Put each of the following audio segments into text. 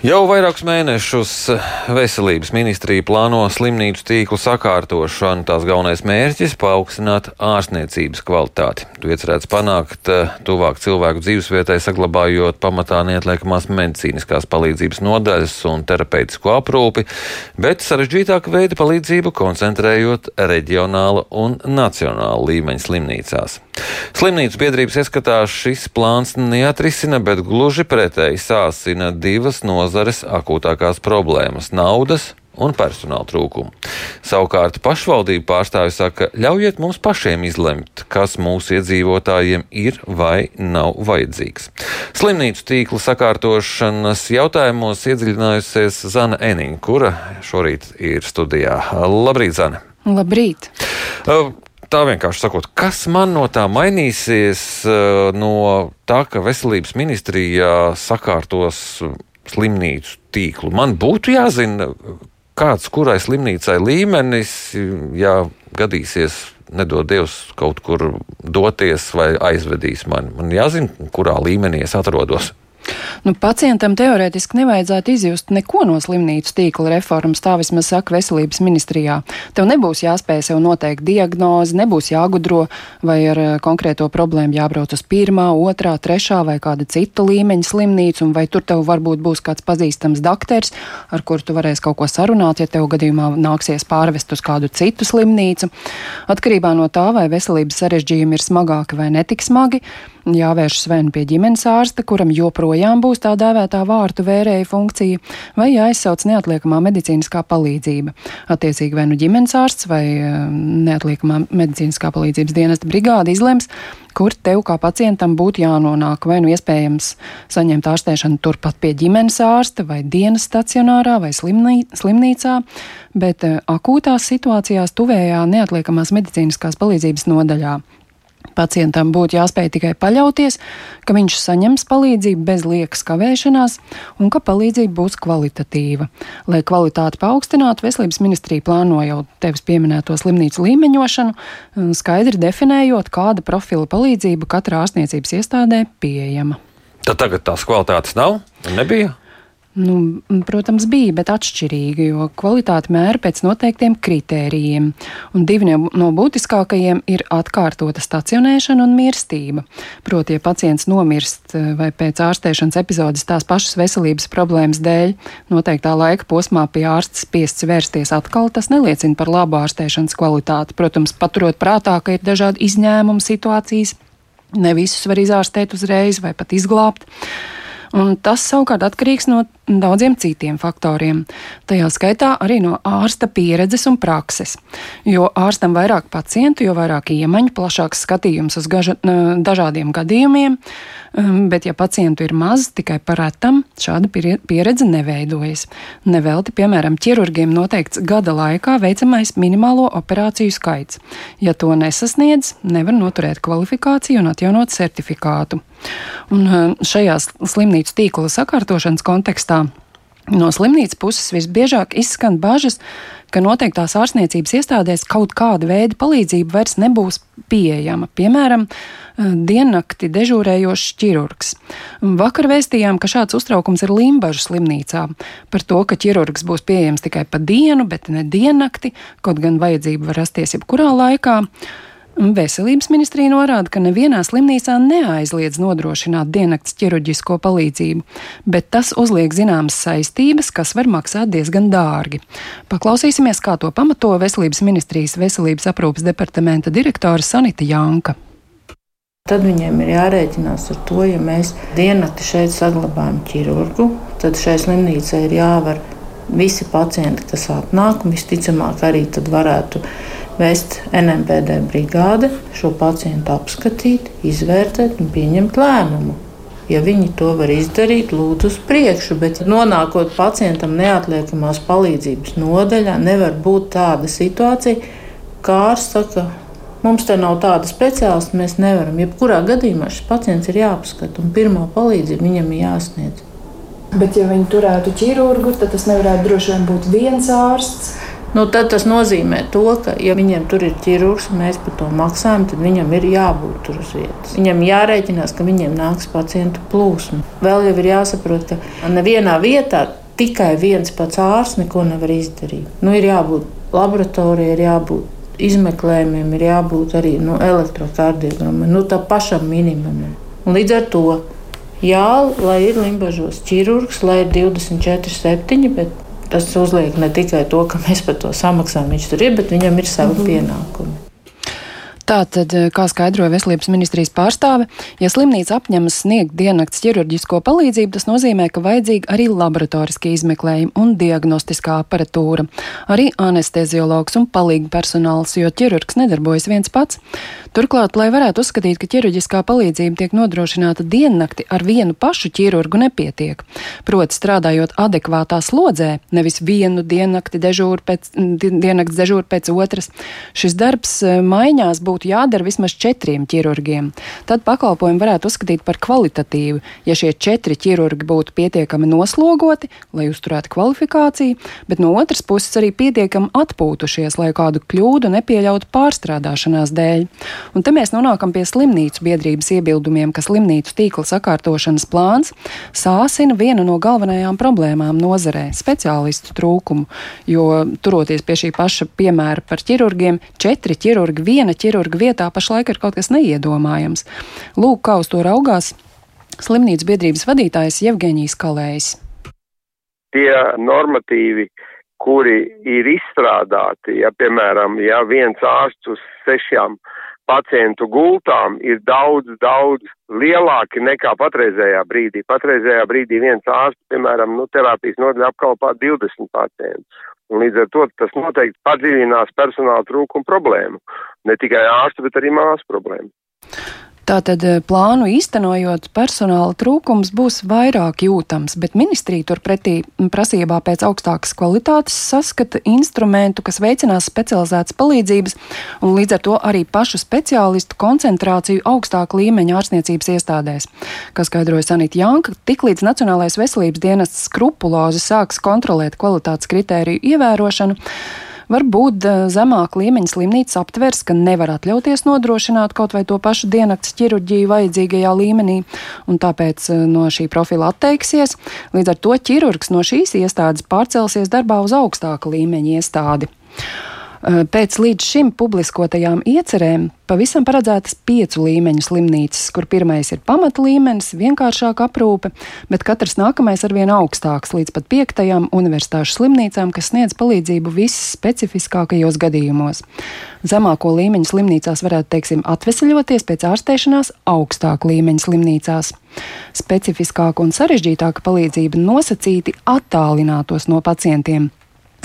Jau vairākus mēnešus veselības ministrija plāno slimnīcu tīklu sakārtošanu. Tās galvenais mērķis - paaugstināt ārstniecības kvalitāti. To iecerēts panākt eh, tuvāk cilvēku dzīvesvietai, saglabājot pamatā neatliekamās medicīniskās palīdzības nodaļas un terapeitisko aprūpi, bet sarežģītāka veida palīdzību koncentrējot reģionāla un nacionāla līmeņa slimnīcās. Slimnīcu biedrības ieskatā šis plāns neatrisina, bet gluži pretēji sāsina divas nozares akūtākās problēmas - naudas un personāla trūkumu. Savukārt pašvaldību pārstāvji saka, ļaujiet mums pašiem izlemt, kas mūsu iedzīvotājiem ir vai nav vajadzīgs. Slimnīcu tīkla sakārtošanas jautājumos iedziļinājusies Zana Eniņa, kura šorīt ir studijā. Labrīt, Zana! Labrīt! Uh, tā vienkārši sakot, kas man no tā mainīsies, eh, no tā, ka veselības ministrijā sakārtos slimnīcu tīklu? Man būtu jāzina, kāds kurai slimnīcai līmenis, ja gadīsies, nedod Dievs, kaut kur doties vai aizvedīs mani. Man jāzina, kurā līmenī es atrodos. Nu, pacientam teorētiski nevajadzētu izjust neko no slimnīcu tīkla reformas, tā vismaz saka veselības ministrijā. Tev nebūs jāspēj sev noteikt diagnozi, nebūs jāgudro, vai ar eh, konkrēto problēmu jābrauc uz pirmā, otrā, trešā vai kāda cita līmeņa slimnīcu, un vai tur tev varbūt būs kāds pazīstams doktors, ar kuru tu varēsi kaut ko sarunāt, ja tev gadījumā nāksies pārvest uz kādu citu slimnīcu. Atkarībā no tā, vai veselības sarežģījumi ir smagāki vai netik smagi, jāvēršas vai nu pie ģimenes ārsta, kuram joprojām būs tā dēvētā vārtu vērēja funkcija, vai jāizsauc neatliekamā medicīniskā palīdzība. Attiecīgi vai nu ģimenes ārsts vai um, neatliekamā medicīniskā palīdzības dienesta brigāde izlems, kur tev kā pacientam būtu jānonāk, vai nu iespējams saņemt ārstēšanu turpat pie ģimenes ārsta vai dienas stacionārā vai slimnī, slimnīcā, bet uh, akūtās situācijās tuvējā neatliekamās medicīniskās palīdzības nodaļā Pacientam būtu jāspēj tikai paļauties, ka viņš saņems palīdzību bez liekas kavēšanās un ka palīdzība būs kvalitatīva. Lai kvalitāti paaugstinātu, Veselības ministrija plāno jau tevis pieminēto slimnīcu līmeņošanu, skaidri definējot, kāda profila palīdzība katrā ārstniecības iestādē pieejama. Tad tagad tās kvalitātes nav nebija? Nu, protams, bija, bet atšķirīgi, jo kvalitāte mēra pēc noteiktiem kritērijiem. Un divi no būtiskākajiem ir atkārtota stacionēšana un mirstība. Proti, ja pacients nomirst eh, vai pēc ārstēšanas epizodes tās pašas veselības problēmas dēļ, noteiktā laika posmā pie ārsta spiests vērsties atkal, tas neliecina par labu ārstēšanas kvalitāti. Protams, paturot prātā, ka ir dažādi izņēmumi situācijas, ne visus var izārstēt uzreiz vai pat izglābt. Un tas savukārt atkarīgs no daudziem citiem faktoriem. Tajā skaitā arī no ārsta pieredzes un prakses. Jo ārstam vairāk pacientu, jo vairāk iemaņu, plašāks skatījums uz gaža, dažādiem gadījumiem, um, bet ja pacientu ir maz, tikai par retam, šāda pieredze neveidojas. Nevelti, piemēram, ķirurgiem noteikts gada laikā veicamais minimālo operāciju skaits. Ja to nesasniedz, nevar noturēt kvalifikāciju un atjaunot certifikātu. Un um, šajā slimnīcu tīkla sakārtošanas kontekstā no slimnīcas puses visbiežāk izskan bažas, ka noteiktās ārstniecības iestādēs kaut kāda veida palīdzība vairs nebūs pieejama. Piemēram, uh, diennakti dežūrējošs ķirurgs. Vakar vēstījām, ka šāds uztraukums ir Limbažu slimnīcā par to, ka ķirurgs būs pieejams tikai pa dienu, bet ne diennakti, kaut gan vajadzība var rasties jebkurā laikā. Veselības ministrija norāda, ka nevienā slimnīcā neaizliedz nodrošināt diennakts ķirurģisko palīdzību, bet tas uzliek zināmas saistības, kas var maksāt diezgan dārgi. Paklausīsimies, kā to pamato Veselības ministrijas veselības aprūpas departamenta direktore Sanita Janka. Tad viņiem ir jārēķinās ar to, ja mēs diennakti šeit saglabājam ķirurgu, tad šai slimnīcai ir jāvar visi pacienti, kas atnāk, un visticamāk arī tad varētu vēst NMPD brigāde, šo pacientu apskatīt, izvērtēt un pieņemt lēmumu. Ja viņi to var izdarīt, lūdzu, uz priekšu, bet nonākot pacientam neatliekamās palīdzības nodaļā, nevar būt tāda situācija, kā ārsts saka, mums te nav tāda speciālista, mēs nevaram. Jebkurā gadījumā šis pacients ir jāapskata un pirmā palīdzība viņam ir jāsniedz. Bet, ja viņi turētu ķirurgu, tad tas nevarētu droši vien būt viens ārsts Nu, tad tas nozīmē, to, ka, ja viņiem tur ir ķirurgs un mēs par to maksājam, tad viņam ir jābūt tur uz vietas. Viņam jārēķinās, ka viņiem nāks pacientu plūsma. Vēl jau ir jāsaprot, ka nevienā vietā tikai viens pats ārsts neko nevar izdarīt. Nu, ir jābūt laboratorijai, ir jābūt izmeklējumiem, ir jābūt arī nu, elektrokardiogramam, nu, tā pašam minimumam. Līdz ar to jā, lai ir limbažos ķirurgs, lai ir 24, 7, bet Tas uzliek ne tikai to, ka mēs par to samaksājam, viņš tur ir, bet viņam ir savi mm -hmm. pienākumi. Tātad, eh, kā skaidroja Veselības ministrijas pārstāve, ja slimnīca apņemas sniegt diennakts ķirurģisko palīdzību, tas nozīmē, ka vajadzīga arī laboratoriskie izmeklējumi un diagnostiskā aparatūra, arī anesteziologs un palīgi personāls, jo ķirurgs nedarbojas viens pats. Turklāt, lai varētu uzskatīt, ka ķirurģiskā palīdzība tiek nodrošināta diennakti, ar vienu pašu ķirurgu nepietiek. Proti, strādājot adekvātā slodzē, nevis vienu diennakti dežūru pēc, diennakts dežūru pēc otras, šis darbs eh, maiņās būtu jādara vismaz četriem ķirurgiem. Tad pakalpojumu varētu uzskatīt par kvalitatīvu, ja šie četri ķirurgi būtu pietiekami noslogoti, lai uzturētu kvalifikāciju, bet no otras puses arī pietiekami atpūtušies, lai kādu kļūdu nepieļautu pārstrādāšanās dēļ. Un te mēs nonākam pie slimnīcu biedrības iebildumiem, ka slimnīcu tīkla sakārtošanas plāns sāsina vienu no galvenajām problēmām nozarē - speciālistu trūkumu, jo turoties pie šī paša piemēra par ķirurgiem, četri ķirurgi viena ķirurga vietā pašlaik ir kaut kas neiedomājams. Lūk, kā uz to raugās slimnīcu biedrības vadītājs Jevgeņijs Kalējs. Tie normatīvi, kuri ir izstrādāti, ja, piemēram, ja viens ārsts uz sešām pacientu gultām ir daudz, daudz lielāki nekā patreizējā brīdī. Patreizējā brīdī viens ārsts, piemēram, nu, terapijas nodaļa apkalpā 20 pacientus. Un līdz ar to tas noteikti padziļinās personāla trūkumu problēmu. Ne tikai ārstu, bet arī māsu problēmu. Tātad eh, plānu īstenojot, personāla trūkums būs vairāk jūtams, bet ministrija turpretī prasībā pēc augstākas kvalitātes saskata instrumentu, kas veicinās specializētas palīdzības un līdz ar to arī pašu speciālistu koncentrāciju augstāka līmeņa ārstniecības iestādēs. Kā skaidroja Sanita Janka, tiklīdz Nacionālais veselības dienests skrupulozi sāks kontrolēt kvalitātes kritēriju ievērošanu, Varbūt eh, zemāk līmeņa slimnīcas aptvers, ka nevar atļauties nodrošināt kaut vai to pašu diennakts ķirurģiju vajadzīgajā līmenī, un tāpēc eh, no šī profila atteiksies. Līdz ar to ķirurgs no šīs iestādes pārcelsies darbā uz augstāka līmeņa iestādi. Pēc līdz šim publiskotajām iecerēm pavisam paredzētas piecu līmeņu slimnīcas, kur pirmais ir pamata līmenis, vienkāršāka aprūpe, bet katrs nākamais arvien augstāks līdz pat piektajām universitāšu slimnīcām, kas sniedz palīdzību visspecifiskākajos gadījumos. Zemāko līmeņu slimnīcās varētu, teiksim, atvesļoties pēc ārstēšanās augstāk līmeņa slimnīcās. Specifiskāka un sarežģītāka palīdzība nosacīti attālinātos no pacientiem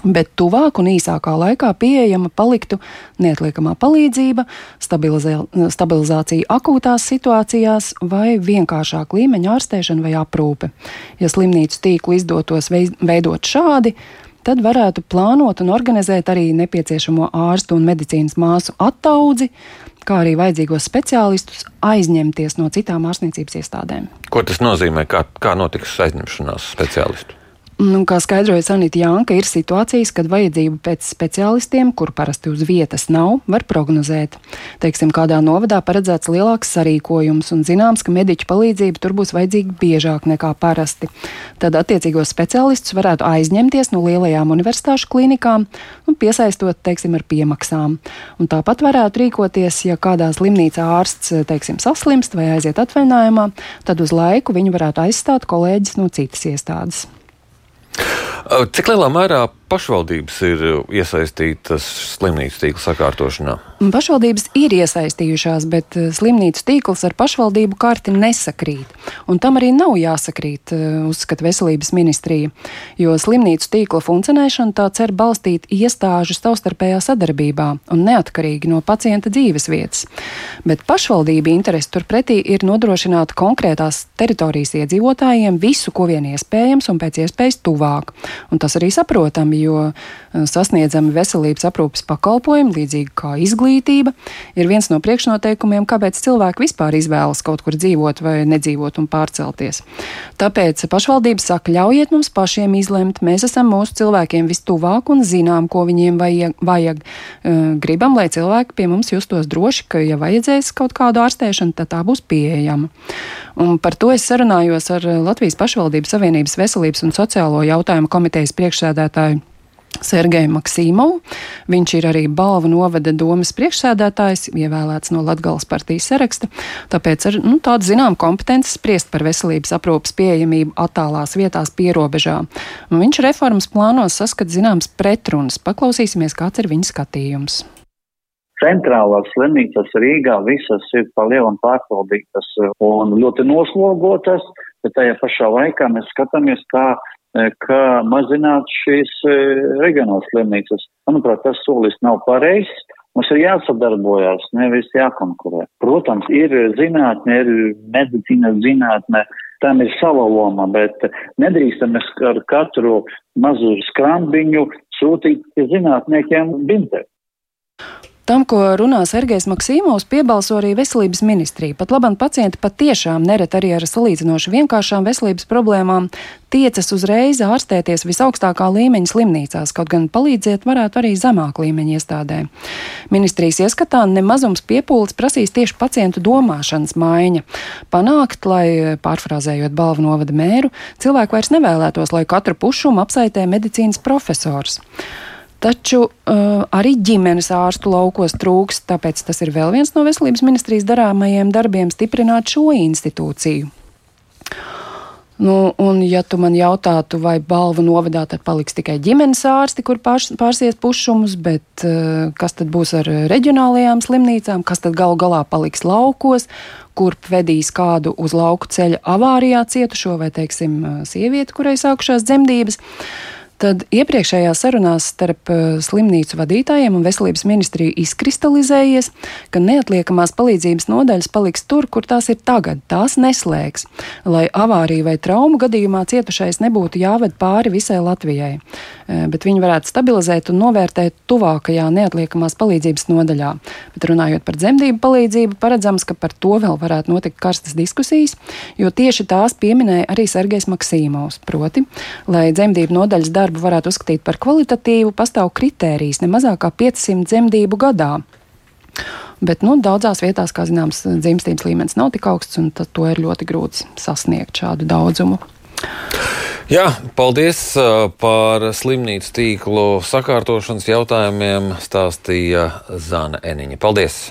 bet tuvāk un īsākā laikā pieejama paliktu neatliekamā palīdzība, stabilizā, stabilizācija akūtās situācijās vai vienkāršāk līmeņa ārstēšana vai aprūpe. Ja slimnīcu tīklu izdotos veidot šādi, tad varētu plānot un organizēt arī nepieciešamo ārstu un medicīnas māsu attaudzi, kā arī vajadzīgos speciālistus aizņemties no citām ārstniecības iestādēm. Ko tas nozīmē? Kā, kā notiks aizņemšanās speciālistu? Nu, kā skaidroja Sanita Janka, ir situācijas, kad vajadzību pēc speciālistiem, kur parasti uz vietas nav, var prognozēt. Teiksim, kādā novadā paredzēts lielāks sarīkojums un zināms, ka mediķu palīdzība tur būs vajadzīga biežāk nekā parasti. Tad attiecīgos speciālistus varētu aizņemties no lielajām universitāšu klinikām un piesaistot, teiksim, ar piemaksām. Un tāpat varētu rīkoties, ja kādā slimnīcā ārsts, teiksim, saslimst vai aiziet atvaļinājumā, tad uz laiku viņu varētu aizstāt kolēģis no citas iestādes. Cik lielā mērā pašvaldības ir iesaistītas slimnīcu tīkla sakārtošanā? Pašvaldības ir iesaistījušās, bet eh, slimnīcu tīkls ar pašvaldību karti nesakrīt. Un tam arī nav jāsakrīt, eh, uzskata veselības ministrija, jo slimnīcu tīkla funkcionēšana tā cer balstīt iestāžu savstarpējā sadarbībā un neatkarīgi no pacienta dzīves vietas. Bet pašvaldība interesi turpretī ir nodrošināt konkrētās teritorijas iedzīvotājiem visu, ko vien iespējams un pēc iespējas tuvāk. Un tas arī saprotami, jo eh, sasniedzami veselības aprūpas pakalpojumi, līdzīgi kā izglītība, ir viens no priekšnoteikumiem, kāpēc cilvēki vispār izvēlas kaut kur dzīvot vai nedzīvot un pārcelties. Tāpēc pašvaldības saka, ļaujiet mums pašiem izlemt, mēs esam mūsu cilvēkiem vistuvāk un zinām, ko viņiem vajag. vajag. Gribam, lai cilvēki pie mums justos droši, ka, ja vajadzēs kaut kādu ārstēšanu, tad tā būs pieejama. Un par to es sarunājos ar Latvijas pašvaldības Savienības veselības un sociālo jautājumu komitejas priekšsēdētāju Sergeju Maksīmovu. Viņš ir arī balvu novada domas priekšsēdētājs, ievēlēts no Latgales partijas saraksta, tāpēc ar nu, tādu zinām kompetenci spriest par veselības aprūpas pieejamību attālās vietās pierobežā. Un viņš reformas plānos saskat zināms pretrunas. Paklausīsimies, kāds ir viņa skatījums. Centrālās slimnīcas Rīgā visas ir pa lielam pārvaldītas un ļoti noslogotas, bet tajā pašā laikā mēs skatāmies, kā kā mazināt šīs e, reģionālās slimnīcas. Manuprāt, tas solis nav pareizs. Mums ir jāsadarbojas, nevis jākonkurē. Protams, ir zinātne, ir medicīnas zinātne, tam ir sava loma, bet nedrīkstam mēs ar katru mazu skrambiņu sūtīt zinātniekiem bintē. Tam, ko runā Sergejs Maksīmovs, piebalso arī veselības ministrija. Pat labam pacienti patiešām neret arī ar salīdzinoši vienkāršām veselības problēmām tiecas uzreiz ārstēties visaugstākā līmeņa slimnīcās, kaut gan palīdziet varētu arī zemāk līmeņa iestādē. Ministrijas ieskatā nemazums piepūles prasīs tieši pacientu domāšanas maiņa. Panākt, lai, pārfrāzējot balvu novada mēru, cilvēku vairs nevēlētos, lai katru pušumu apsaitē medicīnas profesors. Taču uh, arī ģimenes ārstu laukos trūks, tāpēc tas ir vēl viens no veselības ministrijas darāmajiem darbiem - stiprināt šo institūciju. Nu, un, ja tu man jautātu, vai balvu novadā tad paliks tikai ģimenes ārsti, kur pārs, pārsies pušumus, bet uh, kas tad būs ar reģionālajām slimnīcām, kas tad galu galā paliks laukos, kurp vedīs kādu uz lauku ceļa avārijā cietušo vai, teiksim, sievieti, kurai sākušās dzemdības. Uh, Tad iepriekšējā sarunās starp eh, slimnīcu vadītājiem un veselības ministriju izkristalizējies, ka neatliekamās palīdzības nodaļas paliks tur, kur tās ir tagad, tās neslēgs, lai avāriju vai traumu gadījumā cietušais nebūtu jāved pāri visai Latvijai, eh, bet viņi varētu stabilizēt un novērtēt tuvākajā neatliekamās palīdzības nodaļā. Bet runājot par dzemdību palīdzību, paredzams, ka par to vēl varētu notikt karstas diskusijas, jo tieši tās pieminēja arī Sergejs Maksīmovs, proti, lai dzemdību nodaļas darbu darbu varētu uzskatīt par kvalitatīvu, pastāv kritērijs ne mazāk kā 500 dzemdību gadā. Bet nu, daudzās vietās, kā zināms, dzimstības līmenis nav tik augsts, un to ir ļoti grūti sasniegt šādu daudzumu. Jā, paldies par slimnīcu tīklu sakārtošanas jautājumiem, stāstīja Zana Eniņa. Paldies!